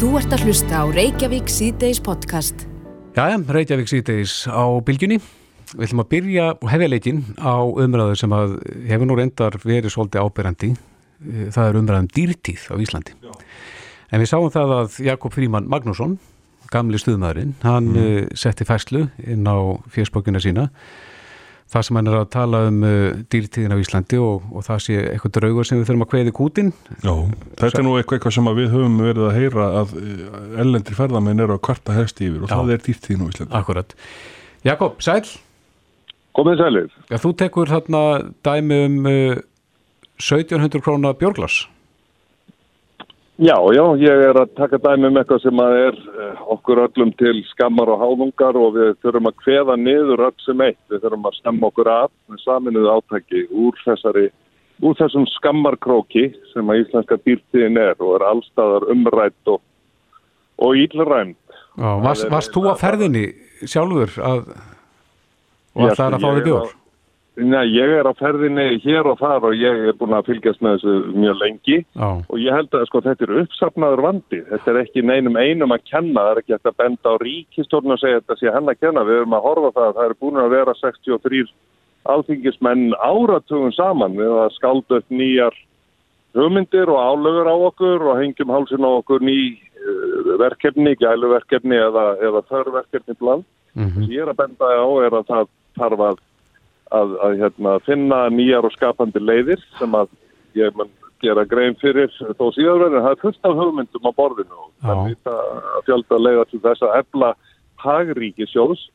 Þú ert að hlusta á Reykjavík síðdeis podcast. Jæja, Reykjavík síðdeis á bylgjunni. Við ætlum að byrja hefja leikin á umræðu sem að hefur nú reyndar verið svolítið ábyrrandi. Það er umræðum dýrtíð á Íslandi. Já. En við sáum það að Jakob Fríman Magnússon, gamli stuðmaðurinn, hann mm. setti fæslu inn á fjöspókina sína það sem hann er að tala um uh, dýrtíðin á Íslandi og, og það sé eitthvað draugur sem við þurfum að kveði kútin Já, þetta er nú eitthvað sem við höfum verið að heyra að ellendri ferðamenn eru að kvarta hefst yfir og Já. það er dýrtíðin á Íslandi. Akkurat. Jakob, sæl Komið sælir. Já, þú tekur þarna dæmi um uh, 1700 krónar björglas Já, já, ég er að taka dæmi um eitthvað sem að er eh, okkur öllum til skammar og háðungar og við þurfum að kveða niður öll sem eitt. Við þurfum að stemma okkur af með saminuðu átæki úr, þessari, úr þessum skammarkróki sem að íslenska dýrtíðin er og er allstaðar umrætt og, og ílrænt. Varst, varst þú að ferðinni sjálfur að, og að það er að fá þig bjórn? Nei, ég er á ferðinni hér og þar og ég er búin að fylgjast með þessu mjög lengi oh. og ég held að sko þetta er uppsapnaður vandi. Þetta er ekki neinum einum að kenna, það er ekki eftir að benda á ríkistórn og segja þetta sé hann að kenna. Við erum að horfa það að það er búin að vera 63 alþingismenn áratugum saman við að skalda upp nýjar hugmyndir og álögur á okkur og hengjum hálsin á okkur ný uh, verkefni, gæluverkefni eða, eða þörverkefni bland. Mm -hmm. Ég er að benda á er að það þarf að að, að hérna, finna nýjar og skapandi leiðir sem að ég mun gera grein fyrir þó síðanverðin. Það er fullt af hugmyndum á borðinu og það er fjölda leiða til þess að efla hagríkisjós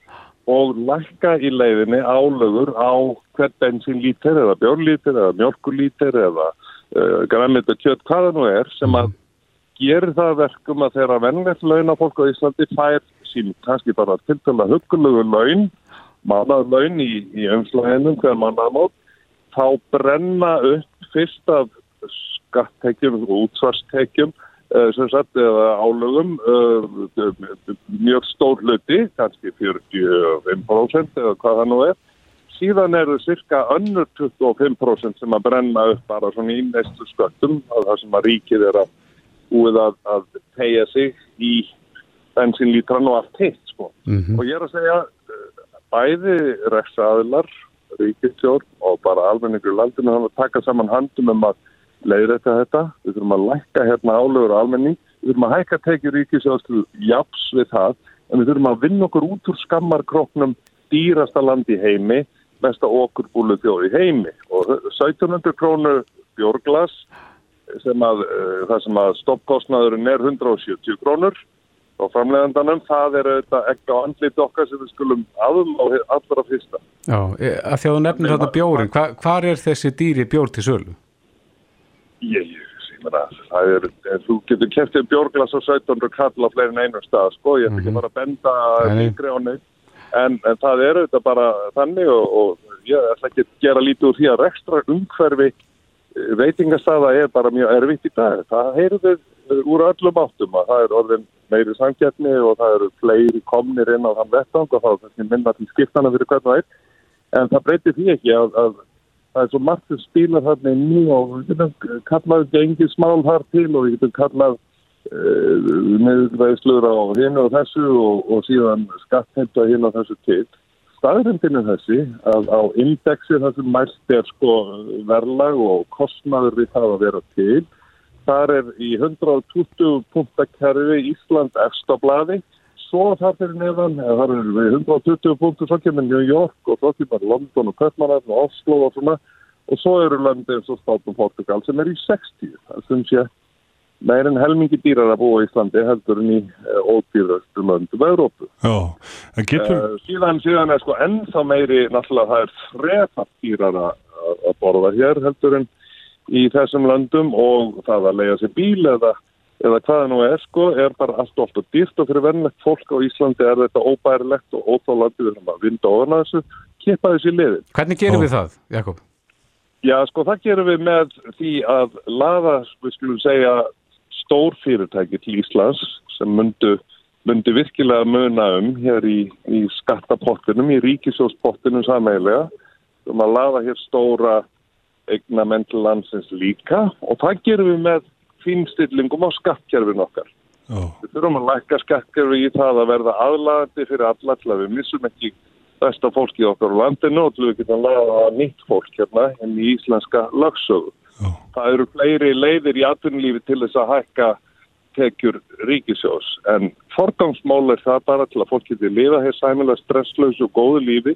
og lækka í leiðinni álögur á hvert bensinlítir eða björnlítir eða mjölkulítir eða uh, grænleitt og kjött hvaða nú er sem að gerir það verkum að þeirra vennlegt launafólk á Íslandi fær sín kannski bara tiltala hugulegu laun mánaðlaun í, í umslæðinum hver mánaðmót, þá brenna upp fyrst af skattekjum útsvarstekjum uh, sem sagt eða álögum uh, mjög stór hluti, kannski 45% eða hvað það nú er. Síðan eru cirka önnur 25% sem að brenna upp bara svona í næstu sköttum að það sem að ríkið er að úið að, að tegja sig í bensinlítran og allt hitt sko. Mm -hmm. Og ég er að segja bæði reksaðilar, ríkistjórn og bara almenningur landinu þannig að taka saman handum um að leiðrætta þetta. Við þurfum að lækka hérna álögur almenning. Við þurfum að hækka tekið ríkistjórn japs við það en við þurfum að vinna okkur út úr skammarkroknum dýrasta land í heimi, mesta okkur búlu þjóð í heimi og 1700 krónu björglas sem að, uh, það sem að stoppkostnaðurinn er 170 krónur og framlegandanum, það er auðvitað ekki á andlit okkar sem við skulum aðum á allra fyrsta. Já, e, að því að þú nefnir þetta bjórin, hva, hvað er þessi dýri bjór til sölu? Ég, ég að það er, þú getur keftið bjórglas á 17. kall á fleirin einu stað, sko, ég ætla ekki mhm. bara að benda yngri á neitt, en, en það er auðvitað bara þannig og, og ég ætla ekki að gera lítið úr því að rekstra umhverfi eh, veitingastæða er bara mjög erfitt í dag. Það heyrðu úr öllum áttum að það er orðin meiri samgætni og það eru fleiri komnir inn á þann vettang og þá er minna til skiptana fyrir hvern og einn. En það breytir því ekki að, að það er svo margt sem spílar þarna í nú og við getum kallað gengið smál þar til og við getum kallað uh, meðveðslur á hinn og þessu og, og síðan skattheimta hinn og þessu til. Staðrindinu þessi að á indexi þessum mæst er sko verðlag og kostnaður við það að vera til þar er í 120 punktakerfi Ísland efstablaði svo þar fyrir neðan, þar er við 120 punktur, svo kemur New York og svo kemur London og Köpmanarn og Oslo og svona. Og svo eru löndi eins og Státum Portugal sem er í 60 það sem sé meir en helmingi dýrar að búa í Íslandi heldur en í uh, ódýrastu löndum Európu. Já, en getur... Uh, síðan, síðan er sko ennþá meiri náttúrulega það er þrefatt dýrar að borða hér heldur en í þessum landum og það að lega sér bíl eða, eða hvaða nú er sko er bara allt ofta dýrt og fyrir vennlegt fólk á Íslandi er þetta óbærilegt og óþálandi við erum að vinda ofan að þessu, kipa þessi liðin. Hvernig gerum Ó. við það, Jakob? Já sko það gerum við með því að laða, við skulum segja, stór fyrirtæki til Íslands sem myndu, myndu virkilega muna um hér í, í skattapottinum, í ríkisjóspottinum sameilega, um að laða hér stóra eignamenn til landsins líka og það gerum við með fínstillingum á skattkerfin okkar. Já. Við þurfum að lækka skattkerfi í það að verða aðlagandi fyrir alla til að við missum ekki besta fólki okkar á landinu og við getum laga nýtt fólk hérna en í íslenska lagsögu. Já. Það eru fleiri leiðir í atvinnulífi til þess að hækka tekjur ríkisjós en forgangsmál er það bara til að fólk geti lifa hér sæmilega stresslausu og góðu lífi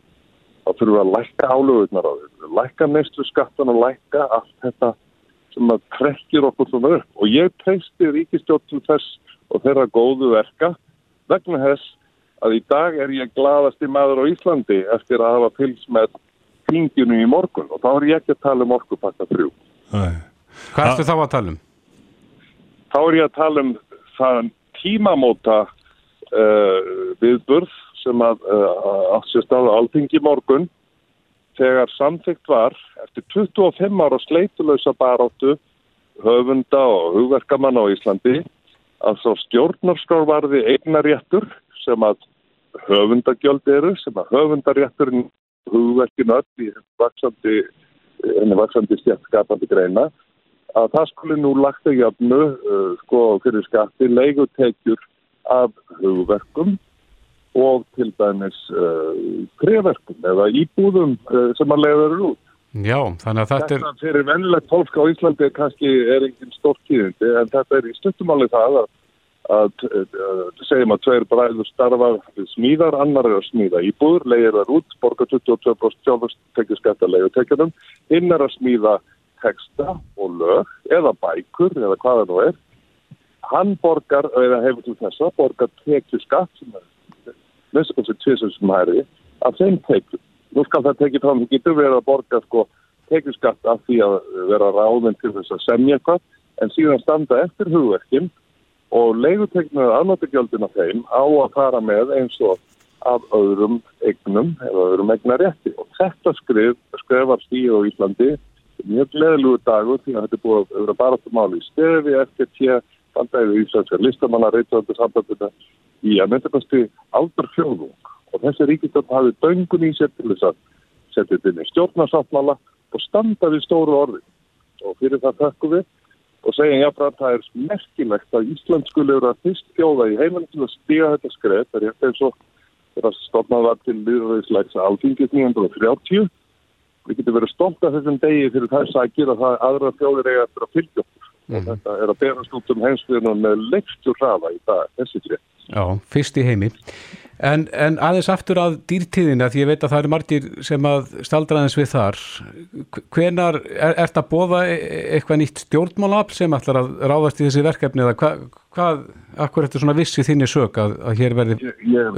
þá þurfum við að lækka álöfurnar á því lækka neistru skattan og lækka allt þetta sem að trekkir okkur svona upp og ég treysti ríkistjórn til þess og þeirra góðu verka vegna þess að í dag er ég gladasti maður á Íslandi eftir að hafa pils með þinginu í morgun og þá er ég ekki að tala um orkupakka. Nei. Hvað ertu þá að tala um? Þá er ég að tala um það tímamóta uh, viðburð sem að uh, átt sér stáðu alþingi í morgun þegar samþygt var eftir 25 ára sleitulösa baráttu höfunda og hugverkamanna á Íslandi að svo stjórnarskrárvarði eignaréttur sem að höfundagjöld eru, sem að höfundarétturinn hugverkinu öll í vaksandi, henni vaksandi stjættskapandi greina, að það skuli nú lagt að jöfnu uh, sko fyrir skatti leigutekjur af hugverkum og til dæmis kreverkum eða íbúðum uh, sem að leiða eru út. Já, þannig að þetta er... Þetta fyrir vennilegt fólk á Íslandi er kannski er engin stórt tíðindi en þetta er í stuttumáli það að, að, að segjum að tveir bræður starfa smíðar, annar er að smíða íbúður, leiðir þar út, borga 22% sjálfstekju skattalegu tekjunum, hinn er að smíða texta og lög eða bækur eða hvað það er. Hann borgar, eða hefur til þessa, borgar tekju skatt sem er okkur sem tvisum sem hæri af þeim tekjum. Nú skal það tekið fram, þú getur verið að borga sko tekjuskatt af því að vera ráðin til þess að semja eitthvað en síðan standa eftir hugverkin og leiguteknið aðnáttugjaldin af þeim á að fara með eins og af öðrum eignum eða öðrum eignarétti. Og þetta skrif, skrifar stíð á Íslandi. Mjög gleðlugur dagur því að þetta er búið að vera baráttumáli í stefi tíu bandæðu íslenskar listamanna reytjöndu sambandina í að myndakasti aldar fjóðung og þessi ríkistjórn hafi döngun í sér til þess að setja þetta inn í stjórnarsáttmála og standa við stóru orði og fyrir það þakku við og segja jáfnfram það er merkilegt að Ísland skulle vera fyrst fjóða í heiminn til að stiga þetta skreð það er eftir eins og þeirra stofnað var til liðræðislegs alþingis 1930 við getum verið stolt af þessum degi fyrir þess að gera það aðra fjóðir eiga eftir að fylgja og þetta er að berast út um heimsviðunum með leikstur hraða í dag, þessi tré Já, fyrst í heimi. En, en aðeins aftur að dýrtíðina, því ég veit að það eru margir sem að staldraðins við þar. Hvenar er, er þetta að bóða eitthvað nýtt stjórnmálafl sem ætlar að ráðast í þessi verkefni eða hvað, hvað akkur eftir svona vissi þinni sök að, að hér verði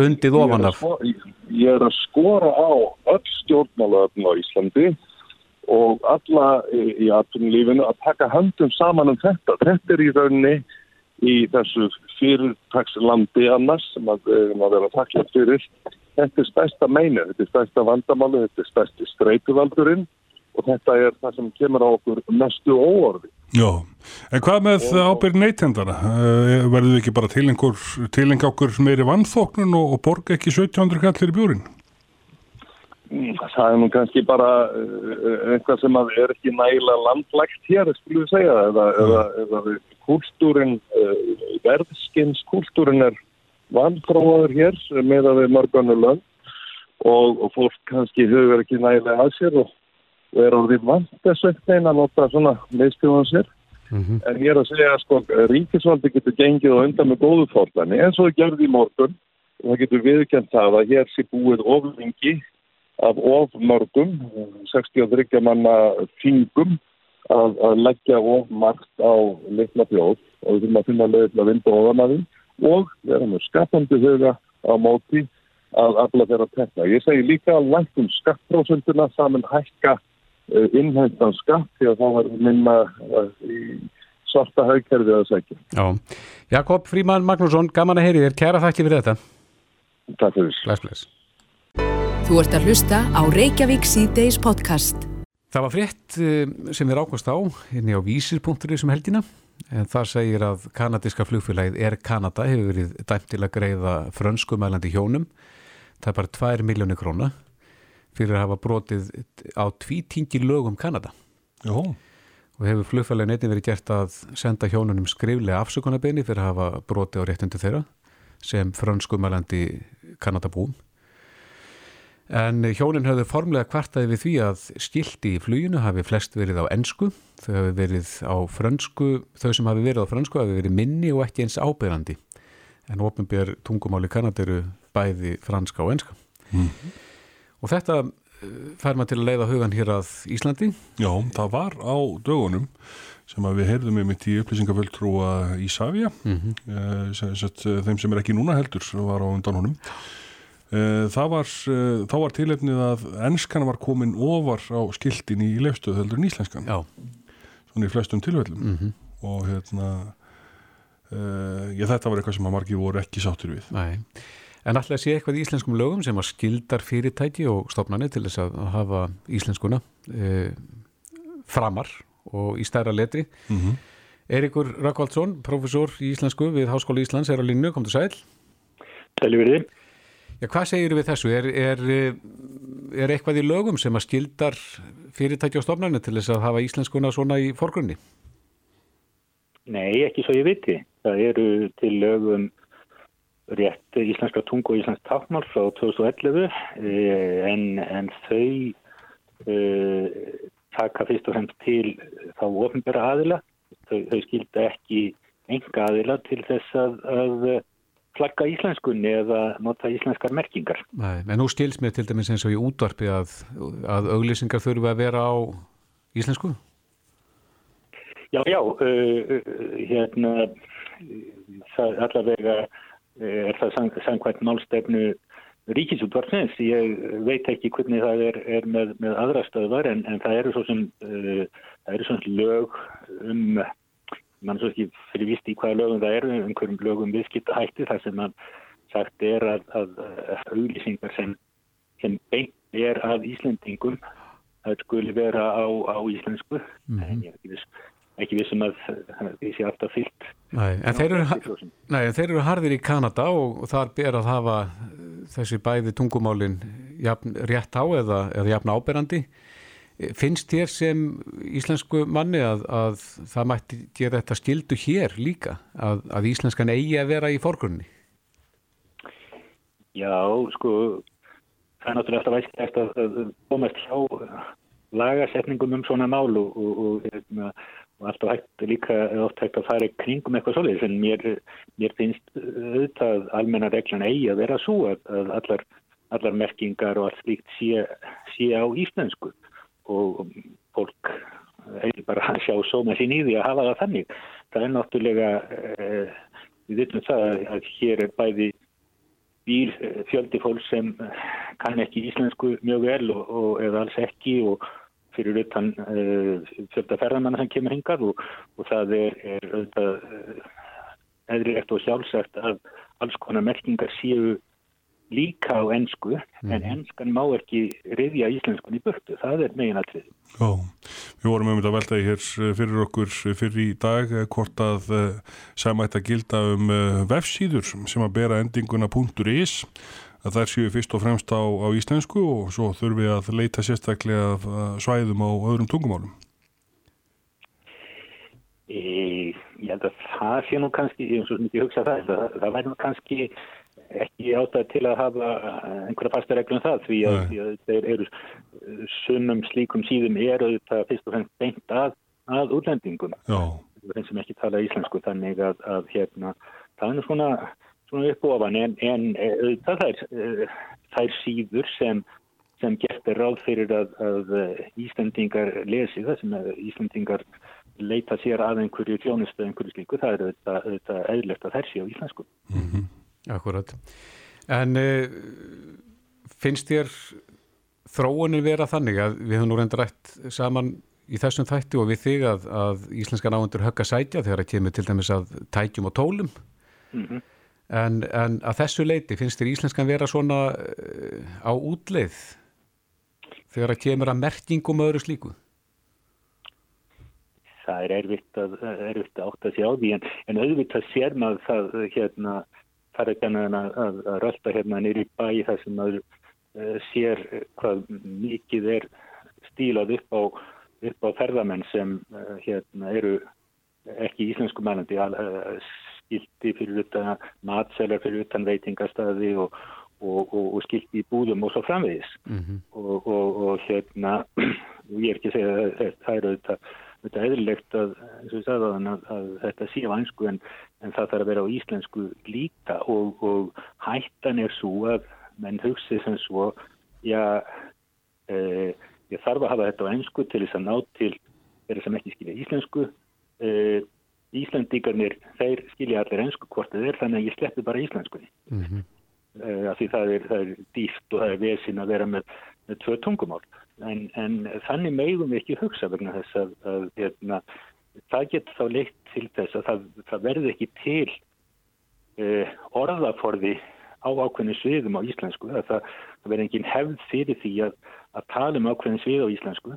undið ofan af? Ég sko- Ég er að skora á öll stjórnmálaöfn á Íslandi og alla í, atvinnulífinu að taka höndum saman um þetta. Þetta er í rauninni í þessu fyrirtakslandi annars sem að, við erum að vera takklægt fyrir. Þetta er stærsta meinu, þetta er stærsta vandamáli, þetta er stærsti streituvaldurinn og þetta er það sem kemur á okkur mestu óorði. Já, en hvað með ábyrð neytendana? Uh, verður við ekki bara tilengur, tilenga okkur meiri vannþóknun og, og borga ekki 1700 kallir í bjúrin? Mm, Það er nú kannski bara uh, eitthvað sem að er ekki nægilega landlægt hér, skulum við segja, eða, eða, eða kultúrin, uh, verðskinskúltúrin er vanfráður hér með að við mörganu lönd og, og fólk kannski hugur ekki nægilega að sér og, og er orðið vant þessu eitthvað að nota svona meðskjóðan sér. Mhm. En ég er að segja að sko, ríkisvaldi getur gengið og undan með góðu fórlæni eins og það gerði í morgun og það getur viðkjönd það að hér sé búið oflengi af of mörgum, 63 manna þingum að, að leggja of margt á litla bjóð og við þurfum að finna leið til að vinda ofan að því og vera með skapandi huga á móti að alla þeirra tekna. Ég segi líka að læktum skattprósentuna saman hækka uh, innhentan skatt því að þá verður minna uh, í svarta haugkerfi að segja. Já. Jakob Fríman Magnússon, gaman að heyri þér. Kæra þakki fyrir þetta. Takk fyrir. Bless, bless. Þú ert að hlusta á Reykjavík C-Days podcast. Það var frétt eh, sem við rákast á inni á vísir.ri sem helgina en það segir að kanadíska flugfélagið Air Canada hefur verið dæmt til að greiða frönskumælandi hjónum það er bara 2 miljónir króna fyrir að hafa brotið á tvítingi lögum Kanada Já, og hefur flugfælega neitin verið gert að senda hjónunum skriflega afsökunarbeini fyrir að hafa broti á réttundi þeirra sem franskumælandi Kanadabúum. En hjónin höfðu formlega kvartaði við því að skildi í fluginu hafi flest verið á ennsku, þau hafi verið á fransku, þau sem hafi verið á fransku hafi verið minni og ekki eins ábyrgandi. En ofnbjör tungumáli Kanada eru bæði franska og ennska. Mm. Og þetta fær maður til að leiða hugan hér að Íslandi? Já, það var á dögunum sem að við heyrðum um mitt í upplýsingaföldtrúa Ísafja mm -hmm. sem, sem, þeim sem er ekki núna heldur var á undan honum eh, það var, eh, þá var tilefnið að ennskan var komin ofar á skildin í lefstöðu heldur en íslenskan Já. svona í flestum tilfellum mm -hmm. og hérna uh, ég, þetta var eitthvað sem að margir voru ekki sáttur við Nei En alltaf sé eitthvað í íslenskum lögum sem að skildar fyrirtæki og stopnarnir til þess að hafa íslenskuna e, framar og í stærra letri. Mm -hmm. Erikur Rakvaldsson, professor í íslensku við Háskóla Íslands, er á línu, kom til sæl. Sæli verið. Já, hvað segir við þessu? Er, er, er eitthvað í lögum sem að skildar fyrirtæki og stopnarnir til þess að hafa íslenskuna svona í forgrunni? Nei, ekki svo ég viti. Það eru til lögum rétt íslenska tungu og íslensk tákmál frá 2011 eh, en, en þau uh, taka fyrst og fremst til þá ofnbæra aðila þau, þau skilda ekki enga aðila til þess að, að flagga íslenskunni eða nota íslenskar merkingar. Nei, en nú skils mér til dæmis eins og í útvarpi að, að auglýsingar þurfu að vera á íslensku? Já, já, uh, hérna það allavega er það sang, sangkvæmt málstefnu ríkisútvarfins. Ég veit ekki hvernig það er, er með, með aðra stöðvar en, en það eru svo sem uh, það eru svona lög um mann svo ekki fyrir vist í hvaða lögum það eru um hverjum lögum viðskipta hætti þar sem mann sagt er að, að, að auðlýsingar sem, sem beint er af Íslandingum það skuli vera á, á íslensku. Mm -hmm. en ég er ekki viss ekki vissum að því sé alltaf fyllt. Nei, en þeir eru, nei, en þeir eru harðir í Kanada og þar ber að hafa þessi bæði tungumálin jafn, rétt á eða, eða jafn áberandi finnst þér sem íslensku manni að, að það mætti gera þetta skildu hér líka að, að íslenskan eigi að vera í forgrunni? Já, sko það er náttúrulega alltaf væskilegt að komast hjá lagarsetningum um svona mál og, og, og hérna, og alltaf hægt líka oft hægt að fara kringum eitthvað svolítið en mér, mér finnst auðvitað almenna reglan eigi að vera svo að, að allar, allar merkingar og allt slíkt sé, sé á íslensku og fólk eigi bara að sjá sóma sín í því að hafa það þannig. Það er náttúrulega, eh, við veitum það að hér er bæði býr eh, fjöldi fólk sem kann ekki íslensku mjög vel og, og eða alls ekki og fyrir utan uh, fjölda ferðamanna sem kemur hingað og, og það er, er auðvitað uh, eðrilegt og sjálfsagt að alls konar merkingar séu líka á ennsku mm. en ennskan má ekki riðja íslenskun í börtu, það er megin aðtrið. Já, við vorum um þetta veltaði hér fyrir okkur fyrir í dag hvort að samætt að gilda um vefsíður sem að bera endinguna .is að þær séu fyrst og fremst á, á íslensku og svo þurfum við að leita sérstaklega svæðum á öðrum tungumálum. Ég held að það sé nú kannski, ég hef svo mikið hugsað það, það, það væri nú kannski ekki ástæð til að hafa einhverja fasta reglum um það því að, því að þeir eru sunnum slíkum síðum eru þetta fyrst og fremst beint að, að útlendingum þeim sem ekki tala íslensku þannig að, að hérna, það er svona svona upp ofan en, en eh, er eh, þær síður sem, sem getur ráð fyrir að, að eh, Íslandingar lesi það sem Íslandingar leita sér að einhverju tjónustu einhverju slíku, það er auðvitað eðlert að þær sé á íslensku. Mm -hmm. Akkurat. En uh, finnst þér þróunir vera þannig að við höfum nú reynda rætt saman í þessum þætti og við þig að, að íslenska náendur högga sætja þegar það kemur til dæmis að tækjum og tólum mm -hmm. En, en að þessu leiti finnst þér íslenskan vera svona uh, á útleið þegar að kemur að merkingum öðru slíku? Það er erfitt að, erfitt að átt að sjá því en, en auðvitað sér maður það hérna er þannig að, að, að rölda hérna nýri bæ þar sem maður uh, sér hvað mikið er stílað upp á upp á ferðamenn sem uh, hérna eru ekki íslensku mælandi uh, skildi fyrir utan matselar fyrir utan veitingastæði og, og, og, og skildi í búðum og svo framvegis mm -hmm. og hérna ég er ekki að segja að það eru þetta þetta er eðlilegt að, að, að þetta sé á einsku en, en það þarf að vera á íslensku líka. Og, og hættan er svo að menn hugsi sem svo já, e, ég þarf að hafa þetta á einsku til þess að ná til þeirra sem ekki skilja íslensku. E, Íslandíkarnir, þeir skilja allir einsku hvort er þannig að ég sleppi bara íslenskunni mm -hmm. e, af því það er, það er dýft og það er vesin að vera með, með tvö tungumál en, en þannig meðum við ekki hugsa vegna þess að, að hérna, það getur þá leitt til þess að það, það verði ekki til e, orðaforði á ákveðinu sviðum á íslensku það, það verði engin hefð fyrir því að, að tala um ákveðinu svið á íslensku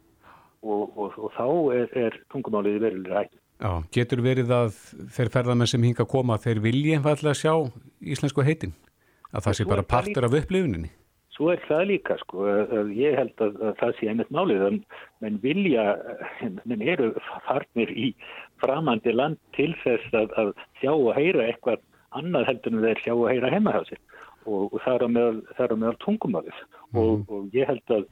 og, og, og þá er, er tungumálið verulega hægt Já, getur verið að þeir ferðarmenn sem hinga að koma, þeir vilji einfallega sjá íslensku heitin? Að það sé bara partur af upplifuninni? Svo er það líka, sko. Ég held að, að það sé einmitt málið, menn vilja, menn eru farnir í framandi land til þess að, að sjá og heyra eitthvað annað heldur en þeir sjá og heyra heima hjá sér og, og það er á meðal, tungumálið mm. og, og ég held að,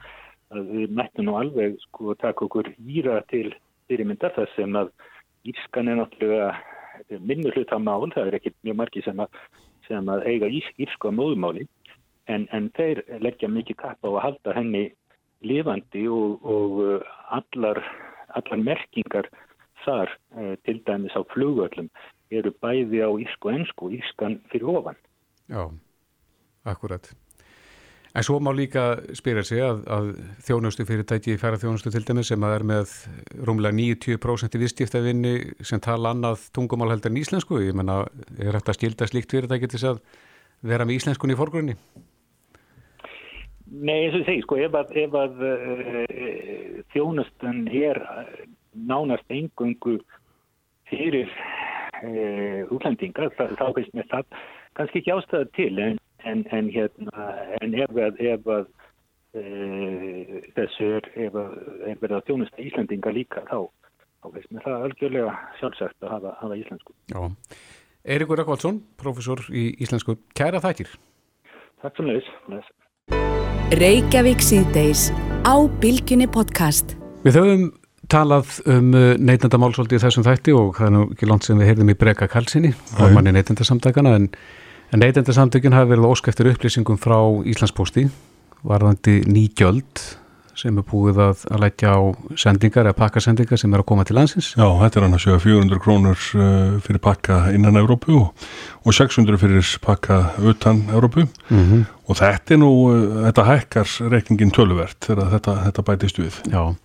að við mættum nú alveg sko taka okkur íra til fyrirmyndar þess sem að Írskan er náttúrulega minnu hluta mál, það er ekki mjög margi sem að, sem að eiga írska móðumáli en, en þeir leggja mikið kappa á að halda henni lifandi og, og uh, allar, allar merkingar þar eh, til dæmis á flugöllum eru bæði á írsku og ennsku, írskan fyrir ofan. Já, akkurat. En svo má líka spyrja sig að, að þjónustu fyrirtæki færa þjónustu til dæmis sem að er með rúmlega 90% viðstíftavinni sem tala annað tungumál heldur en íslensku. Ég menna, er þetta að skilda slíkt fyrirtæki til að vera með íslenskun í forgrunni? Nei, eins og ég segi, sko, ef að, ef að uh, þjónustun er nánast engungu fyrir uh, útlendingar, þá veist mér það kannski ekki ástæða til en en, en, hérna, en ef að, ef að e, þessu er ef að, ef að þjónusta Íslandinga líka þá, þá veist mér það algjörlega sjálfsagt að hafa, hafa íslensku. Já. Eirikur Rakvaldsson, professor í íslensku. Kæra þakkir. Takk svo leiðis. Reykjavík síðdeis á Bilginni podcast. Við höfum talað um uh, neytendamálsóldi í þessum þætti og það er nú ekki langt sem við heyrðum í Breka Kalsinni, formanni neytendasamtakana en En neytendarsamtökun hafi verið ósk eftir upplýsingum frá Íslandsposti varðandi nýgjöld sem er búið að, að leggja á sendingar eða pakkasendingar sem er að koma til landsins. Já, þetta er annars 400 krónur uh, fyrir pakka innan Európu og, og 600 fyrir pakka utan Európu mm -hmm. og þetta er nú, uh, þetta hækkar reikningin töluvert þegar þetta, þetta bætist við. Já,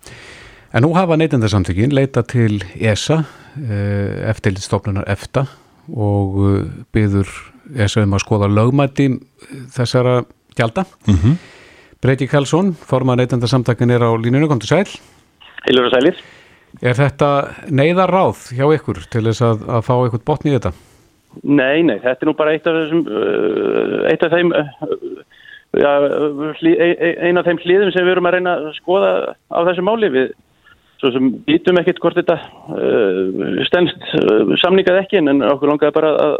en nú hafa neytendarsamtökin leita til ESA, uh, eftirlitstofnunar EFTA og byður er sem að skoða lögmætti þessara gjalda mm -hmm. Breiti Karlsson, forman neytandarsamtakin er á línunum, kom til sæl. Heilur og sælir. Er þetta neyðar ráð hjá ykkur til þess að, að fá ykkur botni í þetta? Nei, nei, þetta er nú bara eitt af þessum uh, eitt af þeim uh, ja, eina af þeim hliðum sem við erum að reyna að skoða á þessu máli. Við svo sem býtum ekkert hvort þetta uh, stennst uh, samningað ekki en okkur langaði bara að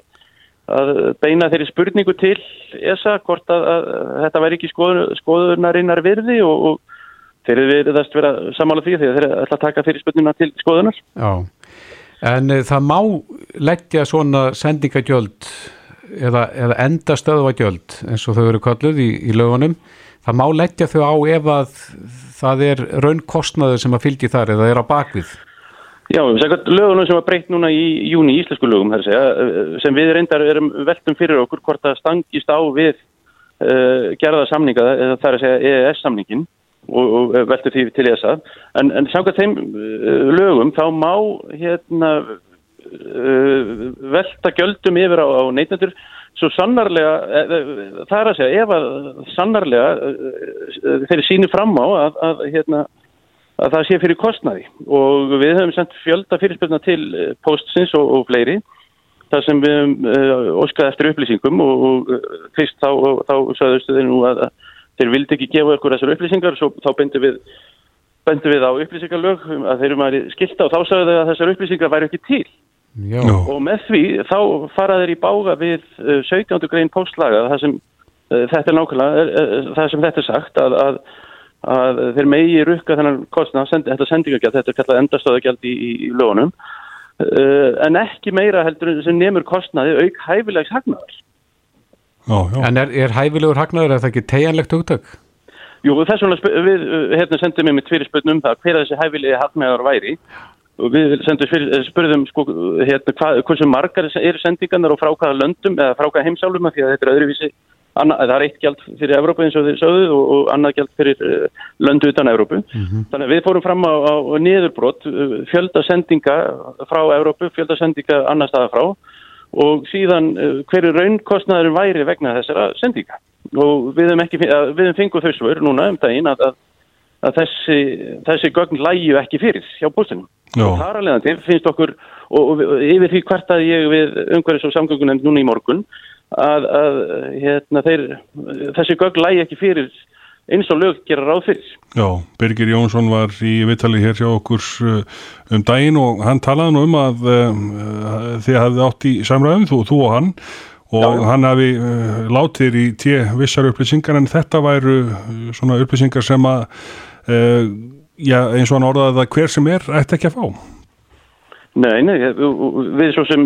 að beina þeirri spurningu til ESA hvort að, að þetta væri ekki skoðun, skoðunarinnar virði og, og þeir eru veriðast vera samála því þegar þeir eru alltaf að taka þeirri spurninguna til skoðunar. Já, en e, það má leggja svona sendingagjöld eða, eða endastöðvagjöld eins og þau eru kalluð í, í lögunum. Það má leggja þau á ef að það er raunkostnaður sem að fylgi þar eða er á bakvið. Já, lögunum sem var breytt núna í júni í íslensku lögum segja, eh, sem við reyndar erum veltum fyrir okkur hvort það stangist á við uh, gerða samninga eða það er að segja EES samningin og, og veltum því til þess að en, en samkvæmt þeim uh, lögum þá má hérna uh, velta göldum yfir á, á neytnendur svo sannarlega það er að segja ef að sannarlega þeir sýnir fram á að, að hérna að það sé fyrir kostnaði. Og við höfum sendt fjölda fyrirspilna til eh, postsins og, og fleiri þar sem við höfum uh, óskað eftir upplýsingum og, og uh, fyrst þá, þá sagðustu þeir nú að, að þeir vildi ekki gefa okkur þessar upplýsingar og svo þá beintum við við á upplýsingarlög um að þeir eru maður skilta og þá sagðu þau að þessar upplýsingar væri ekki til. Já, og með því þá fara þeir í bága við uh, 17. grein póstlaga það sem uh, þetta er nákvæmlega það sem þetta er sagt að, að, að þeir megi rukka þennan kostnað, sendi, þetta sendingagjald, þetta er kallað endastöðagjald í, í, í lögunum uh, en ekki meira heldur en sem nemur kostnaði auk hæfilegs hagnaðar. En er, er hæfilegur hagnaður, er það ekki tegjanlegt hugtök? Jú, þess vegna við uh, hérna sendum við með tvirri spurn um það hver að þessi hæfilegi hagnaðar væri og við sendum fyrir, eh, spurðum sko, hérna, hvað, hversu margar eru sendingarnar og frá hvaða löndum eða frá hvaða heimsálum af því að þetta er öðruvísi annað, það er eitt gjald fyrir Evrópu eins og þið sögðu og, og annað gjald fyrir uh, löndu utan Evrópu. Þannig að við fórum fram á, á niðurbrot uh, fjölda sendinga frá Evrópu, fjölda sendinga annar staða frá og síðan uh, hverju raunkostnaður væri vegna þessara sendinga og við hefum, hefum fenguð þau svör núna um daginn að, að, að þessi, þessi gögn lægju ekki fyrir hjá bústinum. Já. Og þar alveg til finnst okkur og, og við- yfir því hvert að ég við umhverfis og samgöngunemnd núna í morgun að, að hérna, þeir, þessi gögn lægi ekki fyrir eins og lög gera ráð fyrir. Já, Birgir Jónsson var í viðtali hér hjá okkur uh, um daginn og hann talaði nú um að um, uh, þið hafið átt í samræðum, þú, þú og hann og hann hafi látið í tíu vissar upplýsingar en þetta væru svona upplýsingar sem að já, eins og hann orðaði að hver sem er ætti ekki að fá. Nei, nei, við svo sem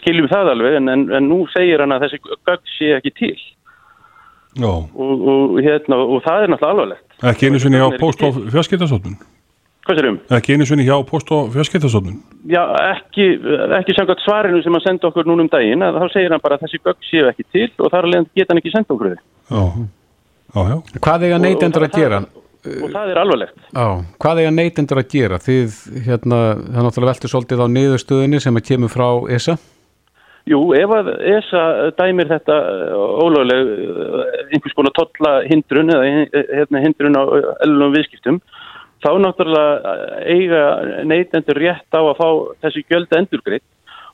skiljum það alveg en, en, en nú segir hann að þessi gögn sé ekki til og, og, hérna, og það er náttúrulega alvarlegt. ekki einu sinni eru post og til. fjarskiptastofnun. Hvað sér um? Ekki einu sinni hjá post og fjarskiptastofnun. Já, ekki, ekki samkvæmt svarinu sem hann sendi okkur núna um daginn að þá segir hann bara að þessi gögn séu ekki til og þar alveg geta hann ekki senda okkur þau. Já, já, já. Hvað eiga neytendur Og- að gera? Og það er alvarlegt. Já, hvað eiga neytendur að gera? Þið, hérna, það náttúrulega veltur svolítið á niðurstöðinni sem að kemur frá ESA. Jú, ef að ESA dæmir þetta ólögleg einhvers konar tolla hindrun eða hérna, hindrun á ellunum viðskiptum, þá náttúrulega eiga neytendur rétt á að fá þessi gjöld endurgreitt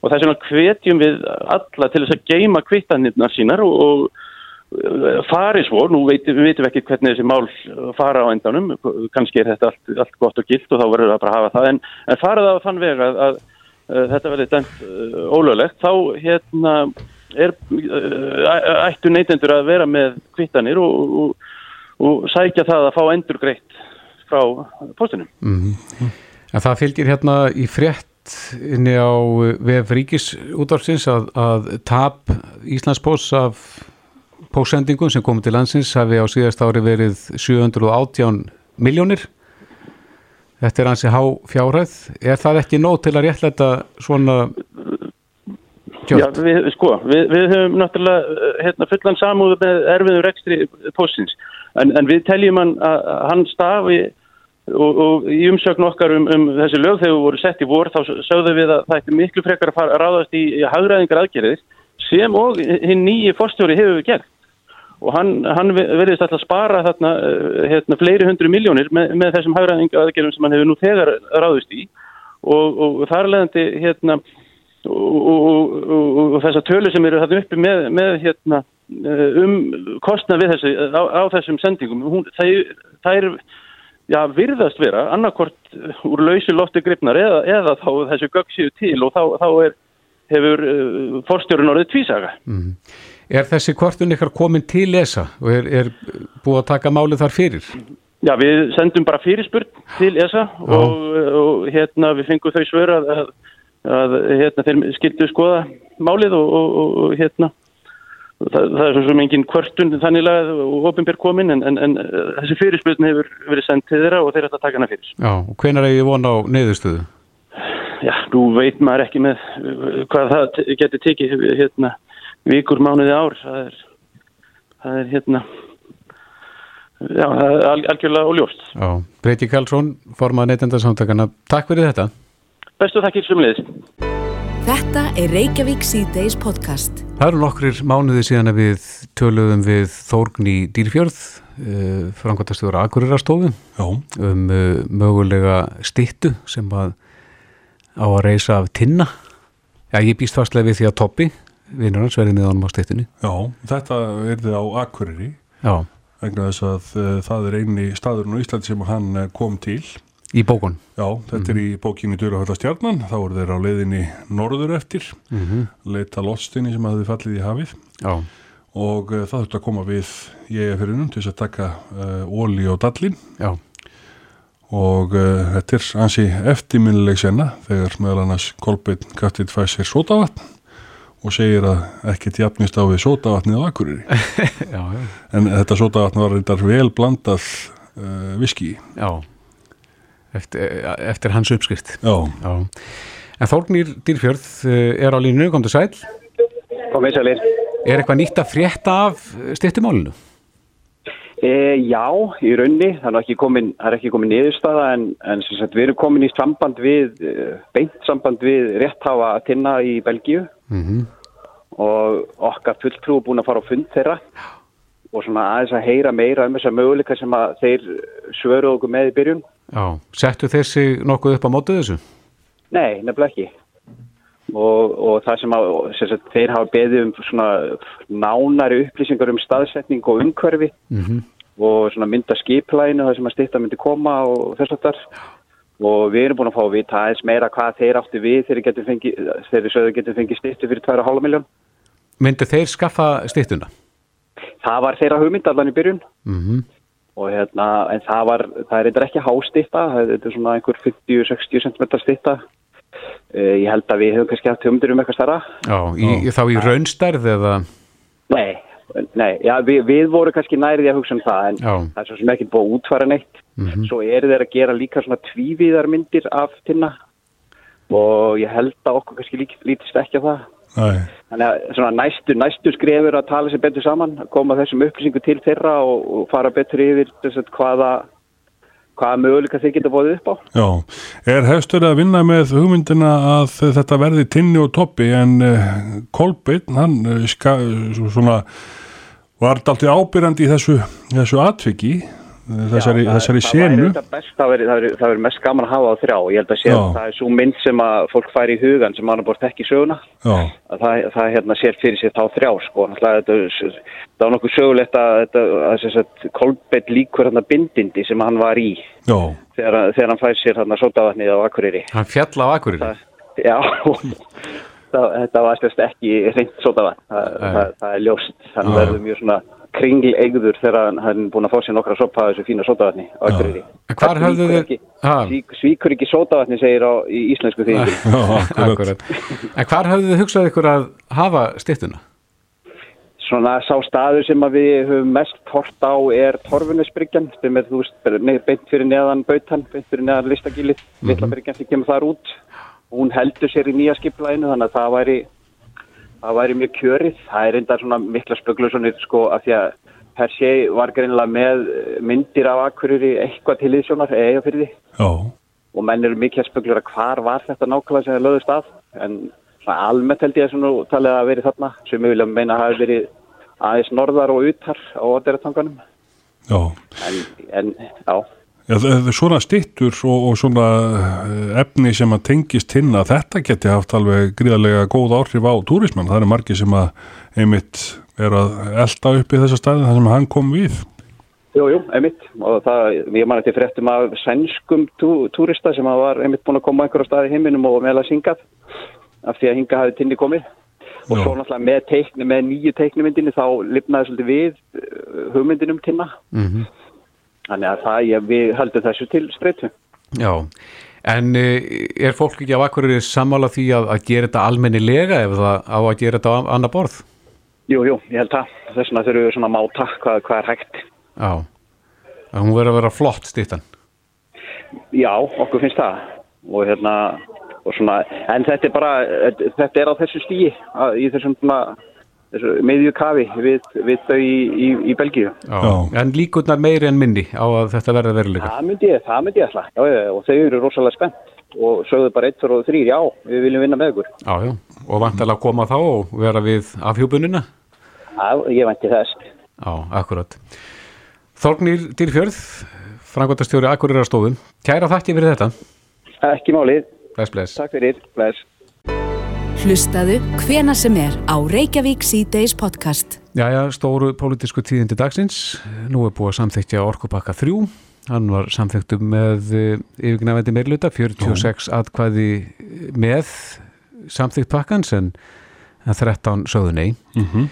og þess vegna hvetjum við alla til þess að geima kvittanirnar sínar og, og farið svo, nú veitum við ekki hvernig þessi mál fara á endanum, kannski er þetta allt, allt gott og gilt og þá verður það bara að hafa það, en, en farið á þann veg að, að, að þetta verður dæmt uh, ólöglegt, þá hérna er uh, ættu neytendur að vera með kvittanir og, og, og sækja það að fá endur greitt frá postunum. En það fylgir hérna í frétt inni á VF Ríkis útvarsins að, að tap Íslandsbós af pósendingum sem komið til landsins hafi á síðast ári verið 718 miljónir. Þetta er hansi há fjárhæð. Er það ekki nóg til að réttlæta svona Já, gjöld? við, sko, við, við höfum náttúrulega uh, hérna, fullan samúðu með erfiðum rekstri postins, en, en við teljum hann að hann stafi og, og í umsögn okkar um, um þessi lög þegar við voru sett í vor, þá sögðum við að það ætti miklu frekar að fara að ráðast í, í hagræðingar aðgerðir sem og hinn nýji fórstjóri hefur við gert og hann, hann verðist alltaf spara þarna uh, hérna, fleiri hundru miljónir með, með þessum hagræðingar aðgerðum sem hann hefur nú þegar ráðist í og, og þar leðandi hérna og, og, og, þessar tölur sem eru þarna uppi með, með hérna, eh, um kostnað við þessi á, á þessum sendingum hún, það, það er já, virðast vera annarkort úr lausi lofti gripnar eða, eða þá þessu gögg séu til og þá, þá er, hefur uh, forstjórun orðið tvísaga. Er þessi kvartun ykkar komin til lesa og er, er búið að taka málið þar fyrir? Já, við sendum bara fyrirspurn til ESA og, og hérna við fengum þau svör að, að, að hérna, þeir skildu skoða málið og, og, og hérna það, það er svo sem engin kvörtun þannig og opinber komin en, en, en þessi fyrirspurn hefur verið sendt til þeirra og þeir ætla að taka hana fyrir. Já, og hvenær er ég von á neyðustöðu? Já, nú veit maður ekki með uh, hvað það geti tekið hérna vikur, mánuði, ár það er, það er hérna já, það er al, algjörlega óljóst. Já, Breyti Karlsson, formað neytendarsamtakana. Takk fyrir þetta. Bestu þakkir sumliðis. Þetta er Reykjavík C-Days podcast. Það eru nokkrir mánuði síðan að við töluðum við Þórgn í Dýrfjörð, uh, frangværtastjóra Akureyrastofu, Já, um uh, mögulega styttu sem að á að reysa af tinna. Já, ég býst fastlega við því að Toppi, vinnur hans, verði með honum á styttunni. já, þetta er þið á Akureyri. Já, vegna þess að uh, það er eini staðurinn á Íslandi sem hann uh, kom til. Í bókun? Já, þetta er í bókinni Dörrahöllastjarnan, þá eru þeir á leiðinni norður eftir, Mm -hmm. leita lostinni sem hafði fallið í hafið Já, og uh, það þurfti að koma við í eigafyrinum til þess að taka uh, óli og dallin já, og uh, þetta er ansi eftirminnileg senna þegar meðal annars Kolbeinn Gattit fæ sér sótavatn og segir að ekkert jafnist á við sótavatnið á Akureyri. já, já, En þetta sótavatn var reyndar vel blandað uh, viski. já. Eftir, eftir hans uppskrift. Já, Já. En Þórnir Dýrfjörð eh, er á línu, kom til sæl. Komið sælir. Er eitthvað nýtt að frétta af styrtimálinu? E, já, í raunni, það er ekki er komin niðurstaða en, en sagt, við erum komin í samband við, eh, beint samband við rétthafa að tinna í Belgíu Mm og okkar fulltrú búin að fara á fund þeirra og svona aðeins að heyra meira um þessar möguleika sem að þeir svöru okkur með í byrjun. Já, settu þessi nokkuð upp á mótið þessu? Nei, nefnilega ekki. Og, og það sem, að, sem sagt, þeir hafa beðið um svona nánari upplýsingar um staðsetning og umhverfi Mm og svona mynda skiplæinu það sem að styrta myndi koma og þess að þar og við erum búin að fá að vita aðeins meira hvað þeir áttu við þegar getur fengið, þegar sögðu getur fengið styrtu fyrir 2,5 miljón. Myndi þeir skaffa styttuna? Það var þeirra hugmynd allan í byrjun Mm og hérna, en það var, það er eitthvað ekki hástyrta, það er svona einhver 50-60 cm styrta. Uh, ég held að við höfum kannski haft hugmyndir um eitthvað starra. Já, í, þá í raunstærð eða? Nei, nei, já, við, við vorum kannski nærið að hugsa um það en Já. það er svo sem ekki búið að útfæra neitt. Mhm. Svo eru þeir að gera líka svona tvívíðarmyndir af tinna og ég held að okkur kannski lík, lítist ekki á það. næ, Þannig að svona næstu, næstu skrefur að tala sér betur saman, koma þessum upplýsingu til þeirra og, og fara betur yfir þess að hvaða, hvaða möguleika þeir geta bóðið upp á. já. Er hefstur að vinna með hugmyndina að þetta verði tinni og toppi en uh, Kolbeinn, hann uh, ska, svona, var dalt ábyrjandi í þessu, þessu atviki, þessari, Já, það- þessari það senu. auðvitað best, það væri, það, væri, það væri mest gaman að hafa á þrjá. Ég held að sé Já. að það er svo mynd sem að fólk fær í hugan sem mann er bort ekki söguna. Að það, það hérna sér fyrir sér þá þrjá sko, það var nokkuð sögulegt að, þetta, að, að, að Kolbett líkur hérna bindindi sem hann var í þegar, þegar hann fær sér sótavatnið á Akureyri Hann fjall á Akureyri? það, já það, þetta var ekki reynd sótavatn það, það, það er ljóst hann Já. verður mjög svona kringl eigður þegar hann, hann búin að fá sér nokkra sopa þessu fína sótavatni á Það höfðu svíkur þið- ekki- Ha? svík- svíkur ekki sótavatni segir á í íslensku. Akkurat. En hvar höfðu þið hugsað ykkur að hafa styttuna? Svona sá staður sem að við höfum mest hort á er Torfunisbryggjan sem er, þú veist, ne- beint fyrir neðan Bautan, beint fyrir neðan Listagilið, litla bryggjan sem kemur þar út. Hún heldur sér í nýja skiplæðinu þannig að það væri, það væri mjög kjörið. Það er enda svona mikla spögglusonir sko af því að per sé var greinilega með myndir af Akureyri eitthvað til íðsjónar eða fyrir því Já, og menn eru mikið að spöglur að hvar var þetta nákvæmlega sem það löðust að en svona almennt held ég að talið að verið þarna. Sem ég vilja meina að hafi verið aðeins norðar og utar á Oderatanganum já. en, en já, Já, er svona stittur og, og svona eh, efni sem að tengist hinn að þetta geti haft alveg gríðarlega góð áhrif á túrismann. Það eru margir sem að einmitt er að elda upp í þessa staði þar sem hann kom við. jú, jú, einmitt og það, ég man eftir fréttum af sænskum tú, túrista sem að var einmitt búin að koma á einhverja stað í heiminum og meðal að syngað af því að hinga hafi tinni komið og Já. svo náttúrulega með, teikni, með nýju teiknumyndinni þá lifnaði svolítið við uh, hugmyndinum tinna Mm þannig að það, ég, við höldum þessu til streytu Já, en eh, er fólk ekki á Akureyri sammála því að, að gera þetta almennilega ef það á að gera þetta á annar borð? Jú, jú, ég held það. Þess vegna þurfum við svona að máta hvað, hvað er hægt. Já, að hún verður að vera flott stittan. Já, okkur finnst það. Og hérna, og svona, en þetta er bara, þetta er á þessu stíi, í þessum svona, miðju kafi við, við þau í, í, í Belgíu. En líkurnar meiri en minni á að þetta verður veruleika. Það myndi ég, það myndi ég ætla. Já, og þau eru rosalega spennt og sögðu bara 1, 2 og 3, já, við viljum vinna með ykkur. Já, já, og vantilega að koma þá og vera við afhjúbunina. Já, ég vænti þess. Já, akkurat. Þorgnir Dýrfjörð, frangvandastjóri Akureyra stofum. Kæra þakki fyrir þetta. Ekki málið. Bless, bless. Takk fyrir. Bless. Hlustaðu hvena sem er á Reykjavík C-Days podcast. Jæja, stóru pólitísku tíðindi dagsins. Nú er búið að samþykja orkupakka 3. Hann var samþyktu með yfirgnafendi meirluta, 46 Já. atkvæði með samþykt pakkans en 13 sögðu nei. Mm -hmm.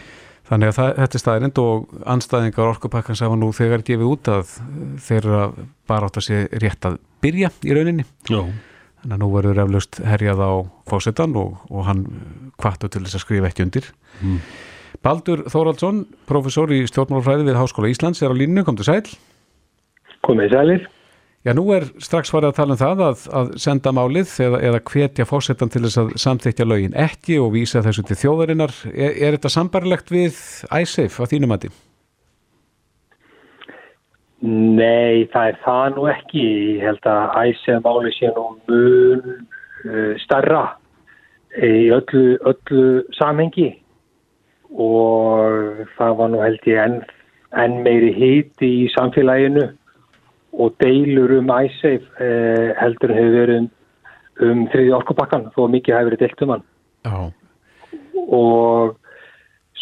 Þannig að það, þetta er staðirind og anstæðingar orkupakkans hafa nú þegar gefið út að þeirra bara átt að sé rétt að byrja í rauninni. Já. Þannig að nú verður eflaust herjað á fósettan og, og hann kvartu til þess að skrifa ekki undir. Mm. Baldur Þóraldsson, professor í stjórnmálfræði við Háskóla Íslands, er á línu, kom til sæl. Komið sælir. Já, nú er strax farið að tala um það að, að senda málið eða, eða hvetja fósettan til þess að samþykja lögin ekki og vísa þessu til þjóðarinnar. Er, er þetta sambarlegt við ISAFE á þínum aði? Nei, það er það nú ekki. Ég held að ISAFE máli sé nú mun uh, starra í öllu, öllu samhengi og það var nú held ég enn en meiri hiti í samfélaginu og deilur um æsseif eh, heldur hefur verið um, um þriði orkupakkan þó mikið hefur verið deilt um hann oh. og